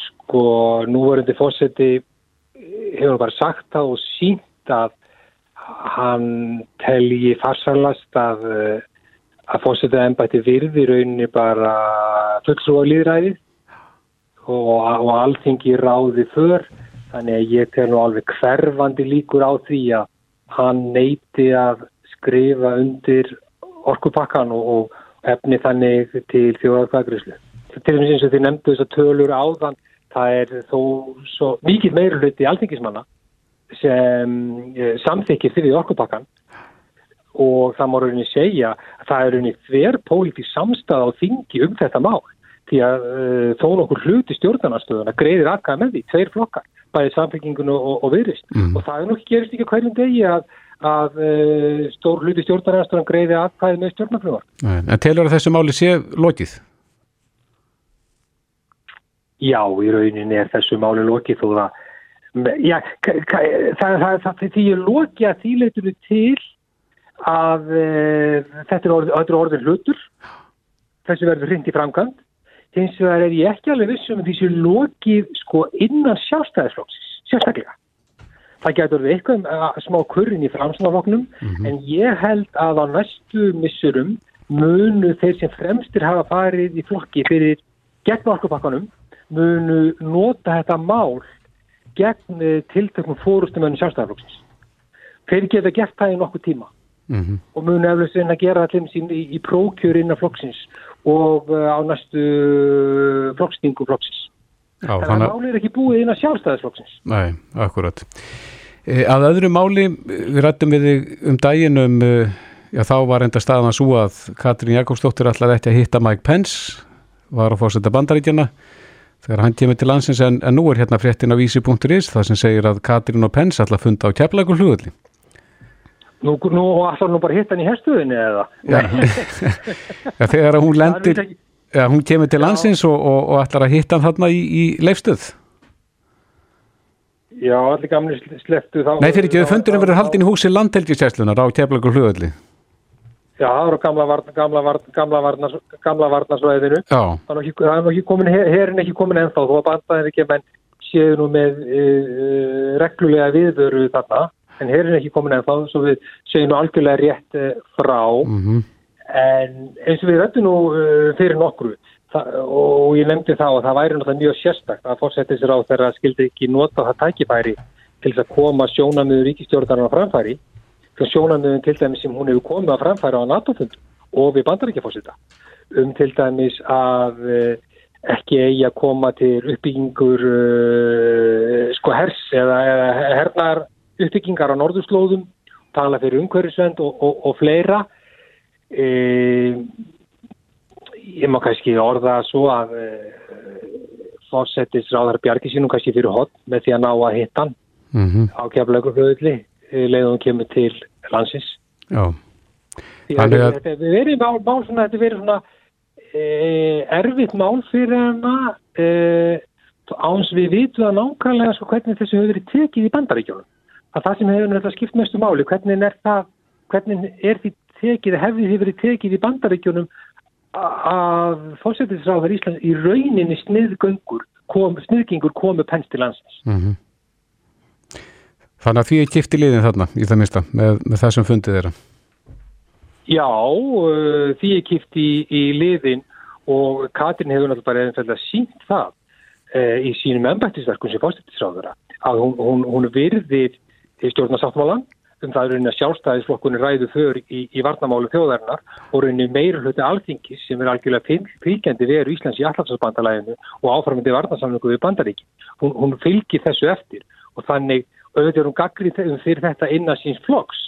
sko núverandi fósetti hefur bara sagt það og sínt að hann telji farsalast að að fósettið ennbætti virði rauninni bara fullsrúa líðræði og, og alltingi ráði för þannig að ég tel nú alveg hverfandi líkur á því að hann neyti að skrifa undir orkupakkan og, og efni þannig til þjóðarkvæðgrislu. Til eins og þið nefndu þess að tölur áðan, það er þó svo mikið meira hluti alþingismanna sem eh, samþykir því orkupakkan og það má rauninni segja að það er rauninni þver pólitík samstað á þingi um þetta mál því að uh, þó nokkur hluti stjórnarnastöðuna greiðir aðkæða með því, tveir flokkar bæðið samfélkingun og, og, viðrist mm. og það er nokkuð gerist ekki hverjum degi að, að uh, stór hluti stjórnarnastöðuna greiði aðkæði með stjórnarfljóðar En telur að þessu máli sé lokið? Já, í rauninni er þessu máli lokið þó það Já, það, það, það, því ég því leitur við til að uh, þetta er orðin, orðin hlutur þessu verður hrind í framkvæmt hins vegar er ég ekki alveg vissum að þessu lokið sko innan sjálfstæðisflóksis, sérstaklega. Það getur við eitthvað smá kurrin í framstæðafloknum mm -hmm. en ég held að á næstu missurum munu þeir sem fremstir hafa farið í flokki fyrir gegn orkupakkanum munu nota þetta mál gegn uh, tiltökum fórustum ennum sjálfstæðaflóksis. Þeir geta gert það í nokkuð tíma mm -hmm. og munu eflust að gera allir sín í, í prókjur innan flokksins og uh, á næstu flokkstingu flokksins. Já, þannig að máli er ekki búið inn að sjálfstæðisflokksins. Nei, akkurat. Að öðru máli, við rættum við um daginn um, e, já þá var enda staðan að svo að Katrín Jakobsdóttir ætlaði ekki að hitta Mike Pence, var að fórsetta bandaríkjana þegar hann kemur til landsins en, en nú er hérna fréttin á vísi.is það sem segir að Katrín og ætla að funda á keflagur hlugulli. Nú, nú ætlar nú bara hitt hann í herstuðinni eða? Já, ja, þegar hún lendir, ja, hún kemur til landsins og, og, og ætlar að hitta hann þarna í, í leifstöð. Já, allir gamli sleftu þá. Nei, fyrir ekki, þau fundurum verið haldin í húsi landhelgisjæslunar á keflagur hlugöldi. Já, það eru gamla, varna, gamla, varna, gamla, varna, gamla varnasvæðinu. Já. Það er nú ekki komin, herin ekki komin ennþá, þó að bandaðin ekki, menn séu nú með uh, reglulega viðvöru þarna en er ekki komin ennþá svo við segjum algjörlega rétt eh, frá mm -hmm. en eins og við rættum nú uh, fyrir nokkru og ég nefndi þá að það væri náttúrulega mjög sérstakt að fórsetja sér á þeirra skildi ekki nota það tækifæri til þess að koma sjónamiður ríkistjórnarnar á framfæri sjónamiðun til dæmis sem hún hefur komið á framfæri á NATO-fund og við bandar ekki fórseta um til dæmis að uh, ekki eigi að koma til uppbyggingur uh, sko hers eða, eða hernar uppbyggingar á norðurslóðum, tala fyrir umhverfisvend og, og, og fleira. E, ég má kannski orða svo að e, fórsetis ráðar bjargi sínum kannski fyrir hot með því að ná að hitta hann mm -hmm. á keflaugurflöðli e, leiðum kemur til landsins. Já. Þannig að þetta verið mál, mál svona, þetta verið svona e, erfitt mál fyrir hana e, áns við vitum að nákvæmlega sko, hvernig þessu hefur verið tekið í bandaríkjónum að það sem hefur náttúrulega skipt mestu máli, hvernig er það, hvernig er því tekið, hefði því verið tekið í bandaríkjunum að fórsættisráðar Íslands í rauninni sniðgöngur kom, sniðgingur komu pens til landsins. Mm -hmm. Þannig að því er kipti liðin þarna í það minsta með, með það sem fundið þeirra. Já, uh, því er kipti í, í liðin og Katrin hefur náttúrulega bara einfallega sínt það uh, í sínum ennbættisverkun sem fórstættisráður að hún, hún, hún virðir stjórnarsáttmálan um það er rauninni að sjálfstæðisflokkunni ræðu þör í, í varnamálu þjóðarinnar og rauninni meira hluti alþingis sem er algjörlega fylgjandi veru Íslands í allarsbandalæginu og áframandi varnarsamlingu við bandaríki. Hún, hún fylgir þessu eftir og þannig auðvitað er hún gaggrið fyrir þetta innan síns flokks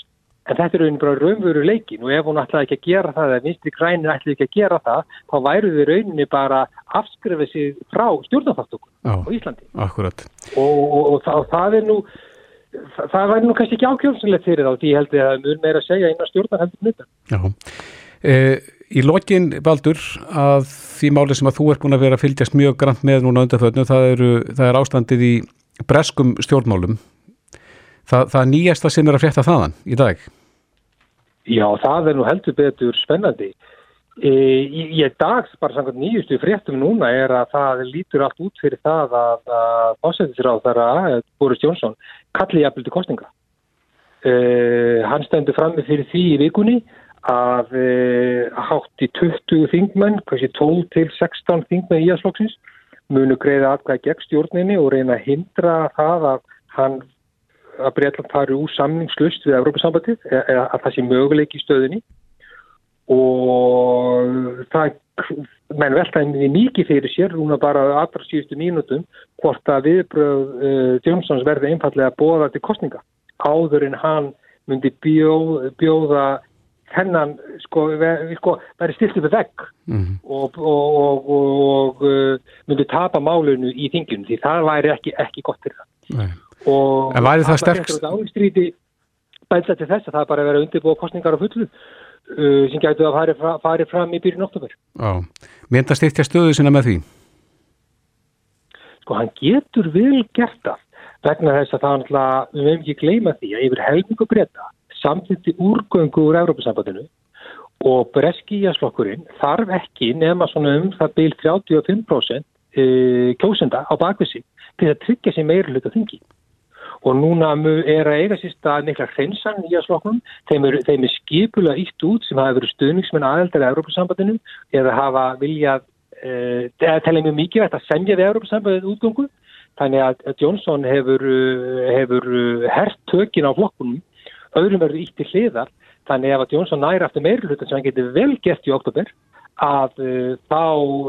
en þetta er rauninni bara raunveru leikin og ef hún ætlaði ekki að gera það eða vinstri grænir ætlaði ekki að gera það þá væru þau rauninni bara afskrifið sér frá stjórnarfáttökum á Íslandi. Akkurat. Og, og, og, það, það er nú það, það væri nú kannski ekki ákjörnsilegt fyrir þá því ég held að það er mjög meira að segja innan stjórnar heldur. Eh, í lokin, Baldur, að því máli sem að þú er búin að vera að fylgjast mjög grann með núna undanfötnu, það, það er ástandið í breskum stjórnmálum það, það nýjasta sem er að frétta þaðan í dag. Já, það er nú heldur betur spennandi. E, í, í dag, bara samkvæmt nýjustu fréttum núna er að það lítur allt út fyrir það að, básættisráð þar að Boris Jónsson kalli jafnvel til kostninga e, hann stendur frammi fyrir því í vikunni að e, hátt í 20 þingmenn, kannski 12 til 16 þingmenn í aðslokksins munu greiða aðgæð gegn stjórninni og reyna að hindra það að hann að Breitland fari úr samningslust við Európa-sambandið eða að það sé möguleik í stöðunni. Og það menn veltaði mikið fyrir sér núna bara aðra síðustu mínutum hvort að viðbröð uh, Jónsons verði einfallega bóða til kostninga áður en hann myndi bjóð, bjóða hennan sko, sko verið stilt upp vekk mm -hmm. og, og, og, og uh, myndi tapa málunu í þingjum því það væri ekki, ekki gott fyrir það. Nei væri það sterkst ástríti bælta til þess að það bara verið undirbúa kostningar á fullu uh, sem gætu að fari, fari fram í byrjun oktober eitt til stöðu sinna með því? Sko hann getur vel gert það vegna þess að það alltaf, við meðum ekki gleyma því að yfir helmingu breyta samtidig úrgöngu úr Európa-sambandinu og breskiðjaslokkurinn þarf ekki nefna svona um það byl 35% uh, kjósenda á bakvissi til að tryggja sér meira hlut að þingi og núna er að eiga sérst að neikla hreinsan í að sloknum þeim er, þeim er skipula ítt út sem hafa verið stuðningsmenn aðeldar í Európa-sambandinu eða hafa viljað eh, eða telja mjög mikið að semja við Európa-sambandið útgöngu. Þannig að, Jónsson hefur, hefur hert tökin á flokkunum. Öðrum verður ítt í hliðar. Þannig að Jónsson næri aftur meira hlut sem hann getur vel gert í oktober að uh, þá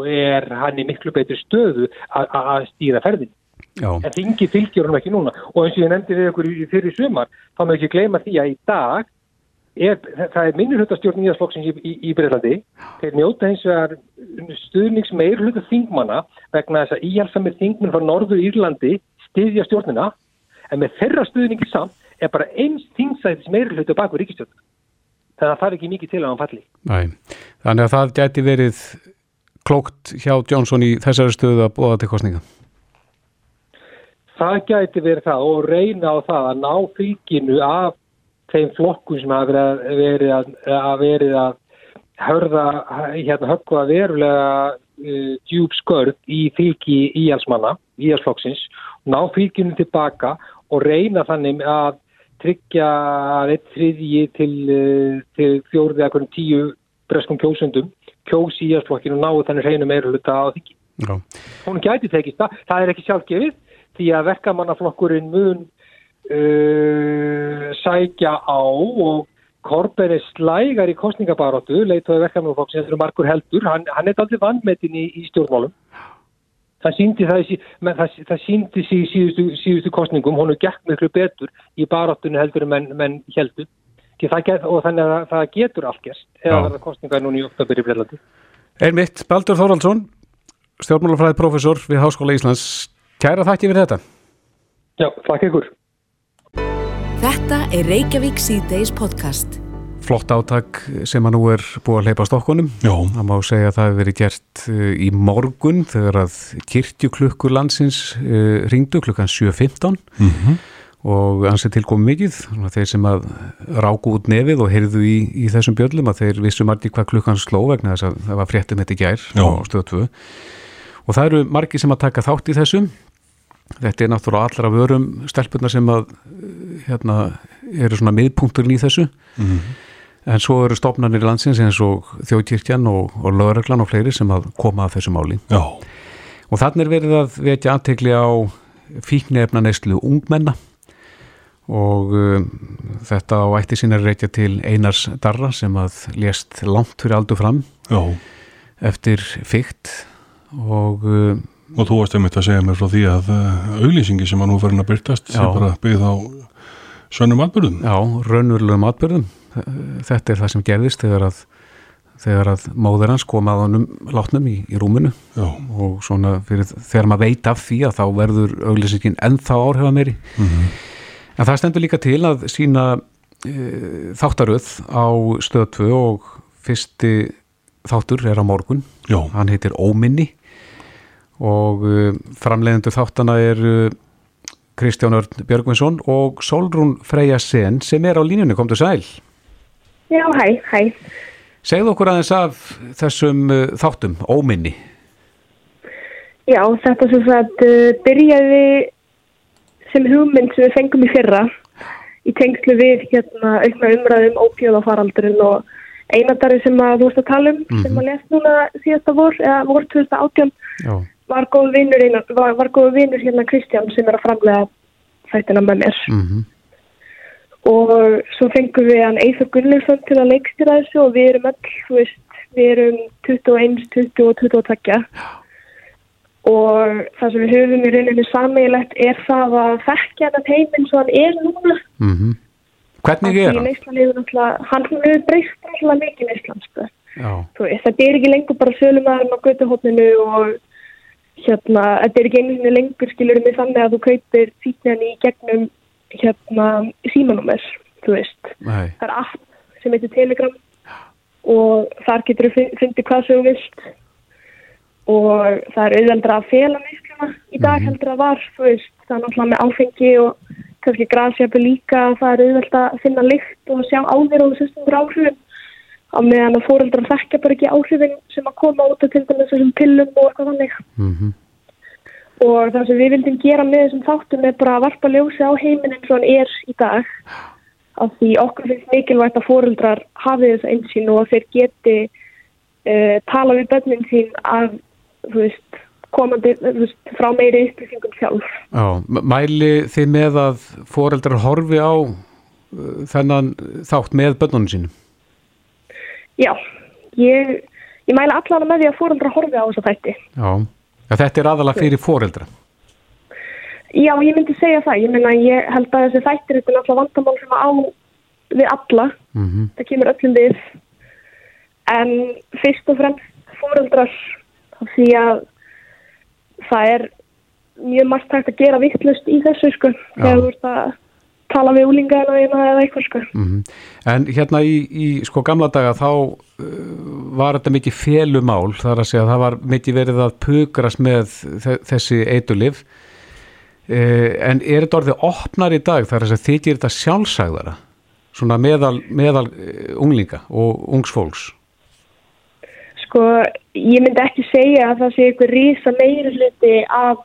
er hann í miklu betri stöðu að stýra ferðin Já. en þingi fylgjur hann ekki núna. Og eins og ég nefndi við ykkur fyrir sumar þá maður ekki gleyma því að í dag er, það er minnurhundastjórn nýjastlokksins í, í, í Breitlandi þeir njóta eins og er stuðnings meirhunda þingmanna vegna þess að íhjálpsamir þingmenn frá Norður Írlandi stiðja stjórnina. En með þeirra stuðningi samt er bara eins þingsæðis meirhunda bak við ríkistjórnina þannig að það er ekki mikið til að hann falli. Næ, þannig að það gæti verið klókt hjá Jónsson í þessari stöðu að bóða til kostninga það gæti verið það og reyna á það að ná fylginu af þeim flokkun sem hafa verið að, að, verið að hörða, hérna höggva verulega uh, djúb skörð í fylgi íhalsmanna, íhalsflokksins, ná fylginu tilbaka og reyna þannig að tryggja eitt þriðji til, uh, til fjórði eða hvernig tíu breskum kjósundum kjósi íhalsflokkinu og náðu þannig reyna meira hluta á þykki. Hún gæti tekist það, það er ekki sjálfgefið því að verkamannaflokkurinn mun uh, sækja á og Korber er slægar í kostningabaróttu, leituði verkamannaflokk sem þetta er margur heldur, hann, hann er aldrei vannmetin í, í stjórnmálum. Það síndi það, það, það síndi sí, síðustu, síðustu kostningum, hún er gert miklu betur í baróttunni heldur en menn, menn heldur. Get, og þannig að það getur allt gerst eða það er kostninga núni í oktober í Breilandi. Einmitt, Baldur Þóraldsson, stjórnmálafræði profesor við Háskóla Íslands Kæra þakki fyrir þetta. Já, þakk ykkur. Þetta er Reykjavík C-Days podcast. Flott áttak sem að nú er búið að leipa stokkunum. Já. Það má segja að það hefur verið gert eh, í morgun þegar að kirkjuklukkur landsins uh, ringdu klukkan 7.15 mm -hmm. og ansið tilkomið mikið. Þeir sem að ráku út nefið og heyrðu í, í þessum bjöllum að þeir vissum aldrei hvað klukkan sló vegna þess að það var fréttum þetta gær Já. á stöðu 2 og það eru margi sem að taka þátt í þessum þetta er náttúrulega allra vörum stelpunar sem að hérna, eru svona miðpunkturinn í þessu. Mhm. en svo eru stofnarnir í landsins eins og þjóðkirkjan og, og lögreglan og fleiri sem að koma að þessu máli. Já, og þannig er verið að vekja aðtegli á fíknefna neyslu ungmenna. Og um, þetta á ætti sína reykja til Einars Darra sem að lést langt fyrir aldur fram já. eftir fíkt og um, Og þú varst einmitt að segja mér frá því að uh, auglýsingi sem að nú verður að byrtast sé bara byggð á sönnum atbyrðum. já, raunverulegum atbyrðum þetta er það sem gerðist þegar að þegar að móður hans kom að honum látnum í, í rúminu. Já, og svona fyrir, þegar maður veit af því að þá verður auglýsingin ennþá áhrifa meiri en það stendur líka til að sína e, þáttaröð á stöð 2 og fyrsti þáttur er á morgun. Já, hann heitir Óminni og uh, framleiðendur þáttana er Kristján Örn Björgvinsson og Solrún Freyja Sen sem er á línunni, komdu sæl. Já, hæ, hæ. segðu okkur aðeins af þessum uh, þáttum, Óminni. Já, þetta sem sagt uh, byrjaði sem hugmynd sem við fengum í fyrra í tengslu við hérna aukna umræðum ópjóðafaraldurinn og einandari sem að þú varst að tala um sem að lesa núna síðasta vor eða vor 2018 Já, var góð vinnur einan, var, var góð vinnur hérna Kristján sem er að framlega þættina með mér. Mm og svo fengum við hann Eithar Gunnlaugsson til að leikstýra þessu og við erum öll, þú veist, við erum 21, 20 og 22 og það sem við höfum í rauninni sammeilegt er það að þekkja hann heiminn svo hann er núna. Mm hvernig Því er hann? Hann hefur breyst náttúrulega mikið Þú veist, þetta er ekki lengur bara sölumæðurinn á götuhotninu og hérna, þetta er ekki einu sinni lengur skilur mig þannig að þú kaupir fítjan í gegnum hérna símanúmer, þú veist. nei, Það er app sem heitir Telegram og þar getur þú fundið hvað sem þú vilt. Og það er auðveldra að fela neysluna í dag heldur að var, þú veist, það er náttúrulega með áfengi og kannski grasjafur líka það er auðvelt að finna lykt og sjá áður og sýstundur áhrifin á meðan að fóreldrar þekkja bara ekki áhrifin sem að koma út af til dæmis þessum pillum og eitthvað þannig. Mm og það sem við vildum gera með þessum þáttum er bara að varpa ljósi á heiminn eins og hann er í dag. Af því okkur finnst mikilvægt að fóreldrar hafi þessa einsýn og að þeir geti uh, tala við bönnin sín að veist, komandi veist, frá meiri upplýsingum sjálf. Já, mæli þið með að foreldrar horfi á uh, þennan þátt með bönnunum sínum? Já, ég, ég mæla allan með því að fóreldrar horfi á þessa þætti Já, ja, þetta er aðalega fyrir foreldra. Já, ég myndi segja það. Ég meina, ég held að þessi þættir er náttúrulega vandamál sem á við alla. Mm Það kemur öllum við. En fyrst og fremst fóreldrar því að það er mjög margt hægt að gera vittlust í þessu, sko. Þegar þú ert að tala við eina eða eitthvað, sko. -hmm. En hérna í, í sko gamla daga þá uh, var þetta mikið félumál þar að segja að það var mikið verið að pukrast með þe- þessi eitulif uh, en er þetta orðið opnar í dag þar að segja þykir þetta sjálfsagðara svona meðal, meðal uh, unglinga og ungsfólks Sko, ég myndi ekki segja að það sé einhver rísa meiri hluti af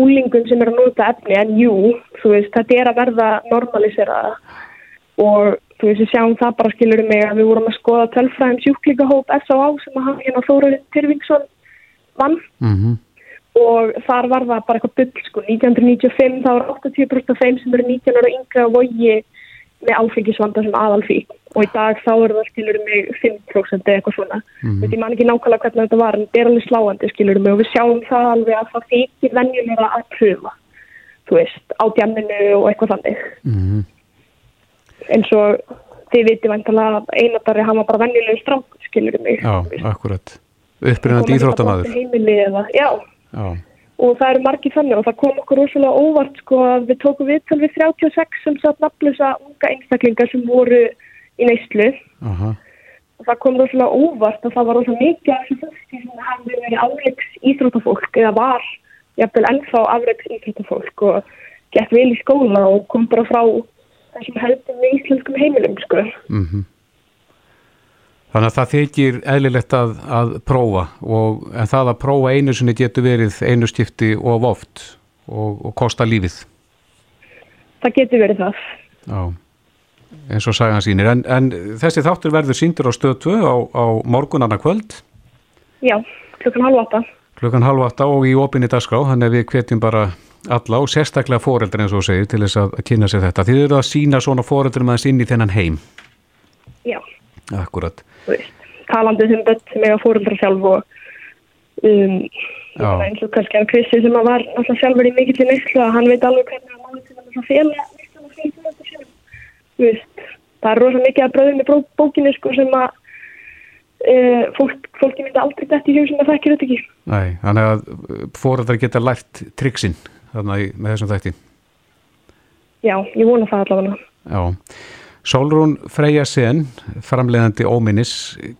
úlingum sem er að nota efni en jú, þú veist, þetta er að verða normaliseraða og þú veist, við sjáum það bara skilur mig að við vorum að skoða tölfræðum sjúklingahóp S.A.A. sem að hafa hérna Þóruð Tyrfingsson vann mm -hmm. og þar var það bara eitthvað bull sko, 1995 þá var 80% af þeim sem eru 19 ára yngra og vogi með áfengisvanda sem aðalfík og í dag þá er það skilur mig 5% eða eitthvað svona. Mm. ég man ekki nákvæmlega hvernig þetta var en þetta er alveg sláandi skilur mig og við sjáum það alveg að það þykir venjulega að pröfa þú veist, á djamminu og eitthvað þannig. Mm eins og þið viti vantilega að einatari hann var bara venjulegu strák skilur mig. Já, akkurat. Upprýnandi íþróttamaður. já. Já, og það eru margir þannig og það kom okkur rosalega óvart sko að við tókum viðtal við 36 sem satt nafnlusa unga einstaklingar sem voru í neyslu aha og það kom rosalega óvart og það var rosalega mikið af þessu fólki sem hafði verið afleiks íþrótafólk eða var jafnvel ennþá afleiks íþrótafólk og gett vel í skóla og kom bara frá þessum hefðum við íslenskum heimilum sko. mm Þannig að það þykir eðlilegt að, að prófa og en það að prófa einu sinni getur verið einu skipti og oft og, og kosta lífið. Það getur verið það. Já, eins og sagan sínir. En, en þessi þáttur verður síndur á stöð 2 á, á morgunanna kvöld? Já, klukkan halv átta. Klukkan halv átta og í opinni dagskrá, þannig að við hvetjum bara alla og sérstaklega foreldri eins og segir til þess að kynna sér þetta. Þið eru að sína svona foreldri með þess inn í þennan heim. Já. Akkurat. Talandi sem bett sem eiga fóreldra sjálf og um, eins og kannski að Krissi sem var alltaf sjálfur í mikill í neyslu að hann veit alveg hvernig að fela neysluna fyrir fóreldra sjálf. Það er rosa mikið að bröðum í bókinu sko sem að uh, fólk, fólki myndi aldrei dætt í hugsun að það ekki þetta ekki. Nei, þannig að fóreldra geta lært triksinn þannig með þessum þætti. Já, ég vona það allavega. Já. Solrún Freyja Sen, framleiðandi óminnis,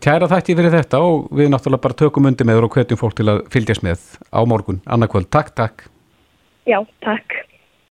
kæra þætti fyrir þetta og við náttúrulega bara tökum undir með og hvetjum fólk til að fylgjast með á morgun. Annarkvöld, takk, takk. Já, takk.